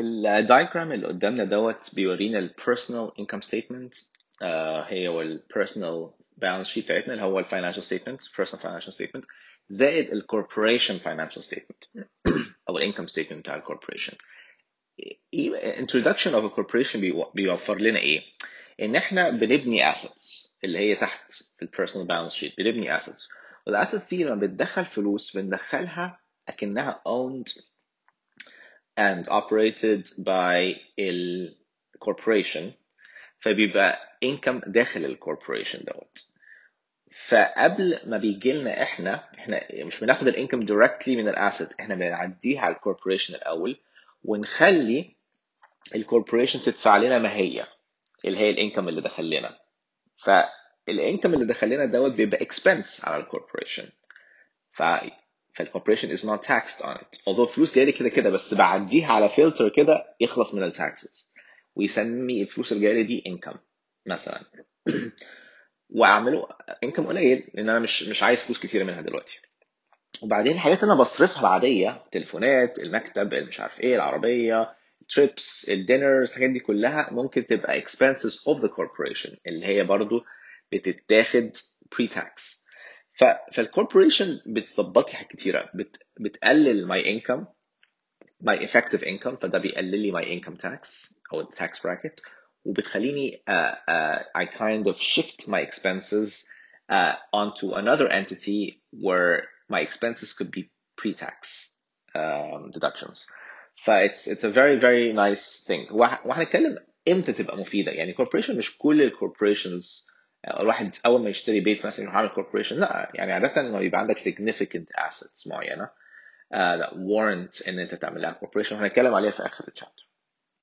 ال diagram اللي قدامنا دوت بيورينا ال personal income statement هي هو ال personal balance sheet بتاعتنا اللي هو ال financial statement personal financial statement زائد ال corporation financial statement أو ال income statement بتاع ال corporation introduction of a corporation بيوفر لنا إيه؟ إن إحنا بنبني assets اللي هي تحت في ال personal balance sheet بنبني assets. وال assets دي لما بتدخل فلوس بندخلها أكنها owned and operated by ال corporation. فبيبقى income داخل ال corporation دوت. فقبل ما بيجي لنا إحنا إحنا مش بناخد ال income directly من ال asset إحنا بنعديها على ال corporation الأول ونخلي ال corporation تدفع لنا ما هي اللي هي ال income اللي دخل لنا. فال income اللي دخل لنا دوت بيبقى expense على ال corporation ف فال corporation is not taxed on it. Although الفلوس جاية لي كده كده بس بعديها على فلتر كده يخلص من ال taxes ويسمي الفلوس اللي جاية لي دي income مثلا. وأعمله income قليل لأن أنا مش مش عايز فلوس كتير منها دلوقتي. وبعدين الحاجات اللي أنا بصرفها العادية التليفونات المكتب مش عارف إيه العربية ال trips ال dinners الحاجات دي كلها ممكن تبقى expenses of the corporation اللي هي برضو بتتاخد pre tax ف فالكوربوريشن بتظبط لي حاجات كتيره بت بتقلل my income my effective income فده بيقلل لي my income tax او tax bracket وبتخليني uh, uh, I kind of shift my expenses uh, onto another entity where my expenses could be pre-tax um, deductions. ف it's, it's a very very nice thing وهنتكلم امتى تبقى مفيدة يعني corporation مش كل الكوربوريشنز الواحد أول ما يشتري بيت مثلا يروح عامل corporation لا يعني عادة لما يبقى عندك significant assets معينة uh, that warrant إن أنت تعمل لها corporation. وهنتكلم عليها في آخر ال chapter